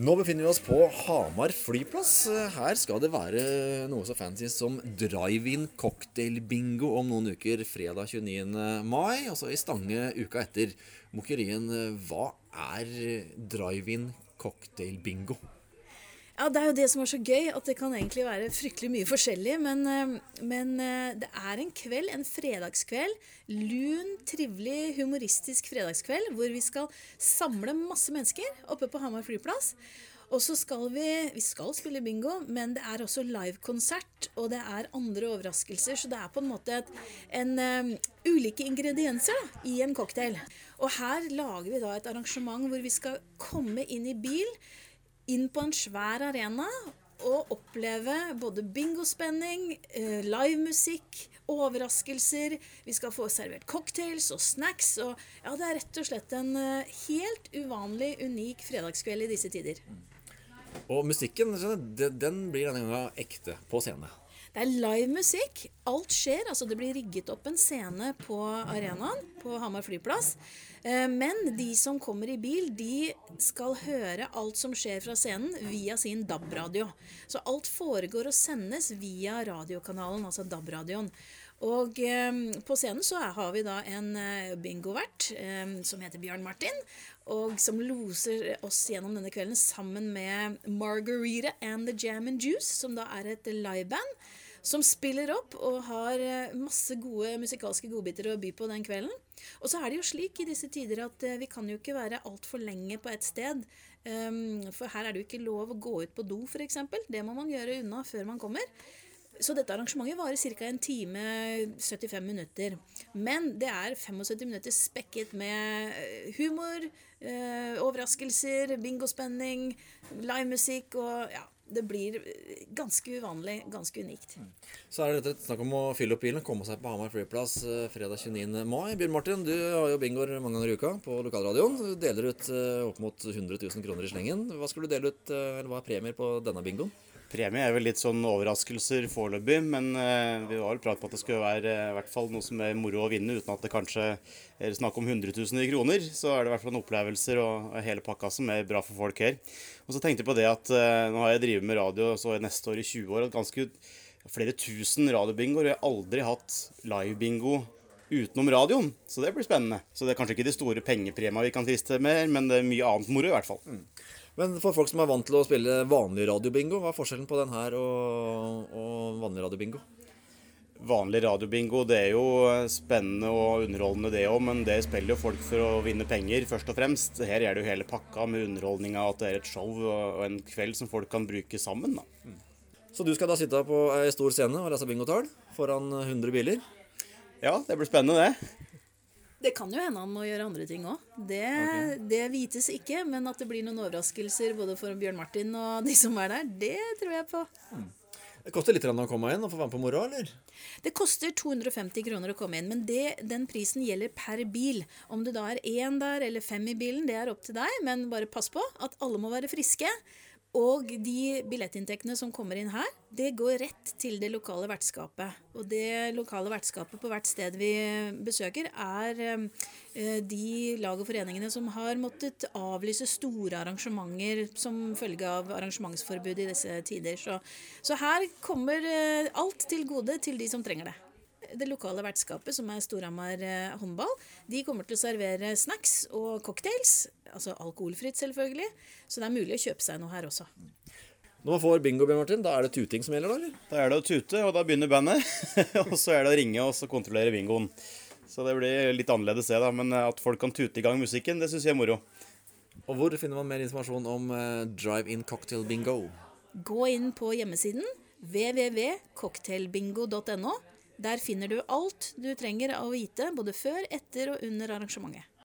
Nå befinner vi oss på Hamar flyplass. Her skal det være noe så fancy som drive-in cocktail-bingo om noen uker, fredag 29. mai. Altså i Stange uka etter. Mokerien, hva er drive-in cocktail-bingo? Ja, Det er jo det som er så gøy, at det kan egentlig være fryktelig mye forskjellig. Men, eh, men eh, det er en kveld, en fredagskveld. Lun, trivelig, humoristisk fredagskveld hvor vi skal samle masse mennesker oppe på Hamar flyplass. Og så skal vi Vi skal spille bingo, men det er også livekonsert, og det er andre overraskelser. Så det er på en måte et, en um, ulike ingredienser da, i en cocktail. Og her lager vi da et arrangement hvor vi skal komme inn i bil inn på en svær arena og oppleve både bingospenning, eh, livemusikk, overraskelser. Vi skal få servert cocktails og snacks. Og ja, det er rett og slett en eh, helt uvanlig, unik fredagskveld i disse tider. Og musikken den blir denne gangen ekte på scene. Det er live musikk. Alt skjer. altså Det blir rigget opp en scene på arenaen på Hamar flyplass. Eh, men de som kommer i bil, de skal høre alt som skjer fra scenen via sin DAB-radio. Så alt foregår og sendes via radiokanalen, altså DAB-radioen. Og eh, på scenen så har vi da en eh, bingovert eh, som heter Bjørn Martin, og som loser oss gjennom denne kvelden sammen med Margarita and The Jam and Juice, som da er et liveband som spiller opp og har eh, masse gode musikalske godbiter å by på den kvelden. Og så er det jo slik i disse tider at eh, vi kan jo ikke være altfor lenge på et sted. Um, for her er det jo ikke lov å gå ut på do, f.eks. Det må man gjøre unna før man kommer. Så dette arrangementet varer ca. en time 75 minutter. Men det er 75 minutter spekket med eh, humor, eh, overraskelser, bingospenning, livemusikk og ja, det blir ganske uvanlig, ganske unikt. Så er det snakk om å fylle opp bilen komme seg på Hamar flyplass eh, fredag 29. mai. Bjørn Martin, du har jo bingoer mange ganger i uka på lokalradioen. Du deler ut eh, opp mot 100 000 kroner i slengen. Hva skal du dele ut, eh, eller hva er premier på denne bingoen? Premie er vel litt sånn overraskelser foreløpig, men uh, vi var vel prat på at det skulle være uh, i hvert fall noe som er moro å vinne, uten at det kanskje er snakk om hundretusener kroner. Så er det i hvert fall en opplevelser og, og hele pakka som er bra for folk her. Og så tenkte jeg på det at uh, nå har jeg drevet med radio så neste år i 20 år, og ganske flere tusen radiobingoer. Jeg har aldri hatt livebingo utenom radioen, så det blir spennende. Så det er kanskje ikke de store pengepremiene vi kan triste med, men det er mye annet moro i hvert fall. Mm. Men for folk som er vant til å spille vanlig radiobingo, hva er forskjellen på den her og, og vanlig radiobingo? Vanlig radiobingo det er jo spennende og underholdende det òg, men det spiller jo folk for å vinne penger, først og fremst. Her er det jo hele pakka med underholdninga, at det er et show og en kveld som folk kan bruke sammen. da. Mm. Så du skal da sitte på ei stor scene og lese bingotall foran 100 biler? Ja, det blir spennende, det. Det kan jo hende han må gjøre andre ting òg. Det, okay. det, vites ikke. Men at det blir noen overraskelser både for Bjørn Martin og de som er der, det tror jeg på. Mm. Det koster litt å komme inn og få være med på moroa, eller? Det koster 250 kroner å komme inn, men det, den prisen gjelder per bil. Om det da er én der eller fem i bilen, det er opp til deg, men bare pass på at alle må være friske. Og de billettinntektene som kommer inn her, det går rett til det lokale vertskapet. Og det lokale vertskapet på hvert sted vi besøker, er eh, de lag og foreningene som har måttet avlyse store arrangementer som følge av arrangementsforbud i disse tider. Så, så her kommer eh, alt til gode til de som trenger det det lokale vertskapet, som er Storhamar eh, håndball, de kommer til å servere snacks og cocktails. Altså alkoholfritt, selvfølgelig. Så det er mulig å kjøpe seg noe her også. Når man får bingo, Bjørn Martin, da er det tuting som gjelder, da? eller? Da er det å tute, og da begynner bandet. og så er det å ringe og så kontrollere bingoen. Så det blir litt annerledes, det, da. Men eh, at folk kan tute i gang musikken, det syns jeg er moro. Og hvor finner man mer informasjon om uh, drive-in cocktail bingo? Gå inn på hjemmesiden www.cocktailbingo.no. Der finner du alt du trenger å vite både før, etter og under arrangementet.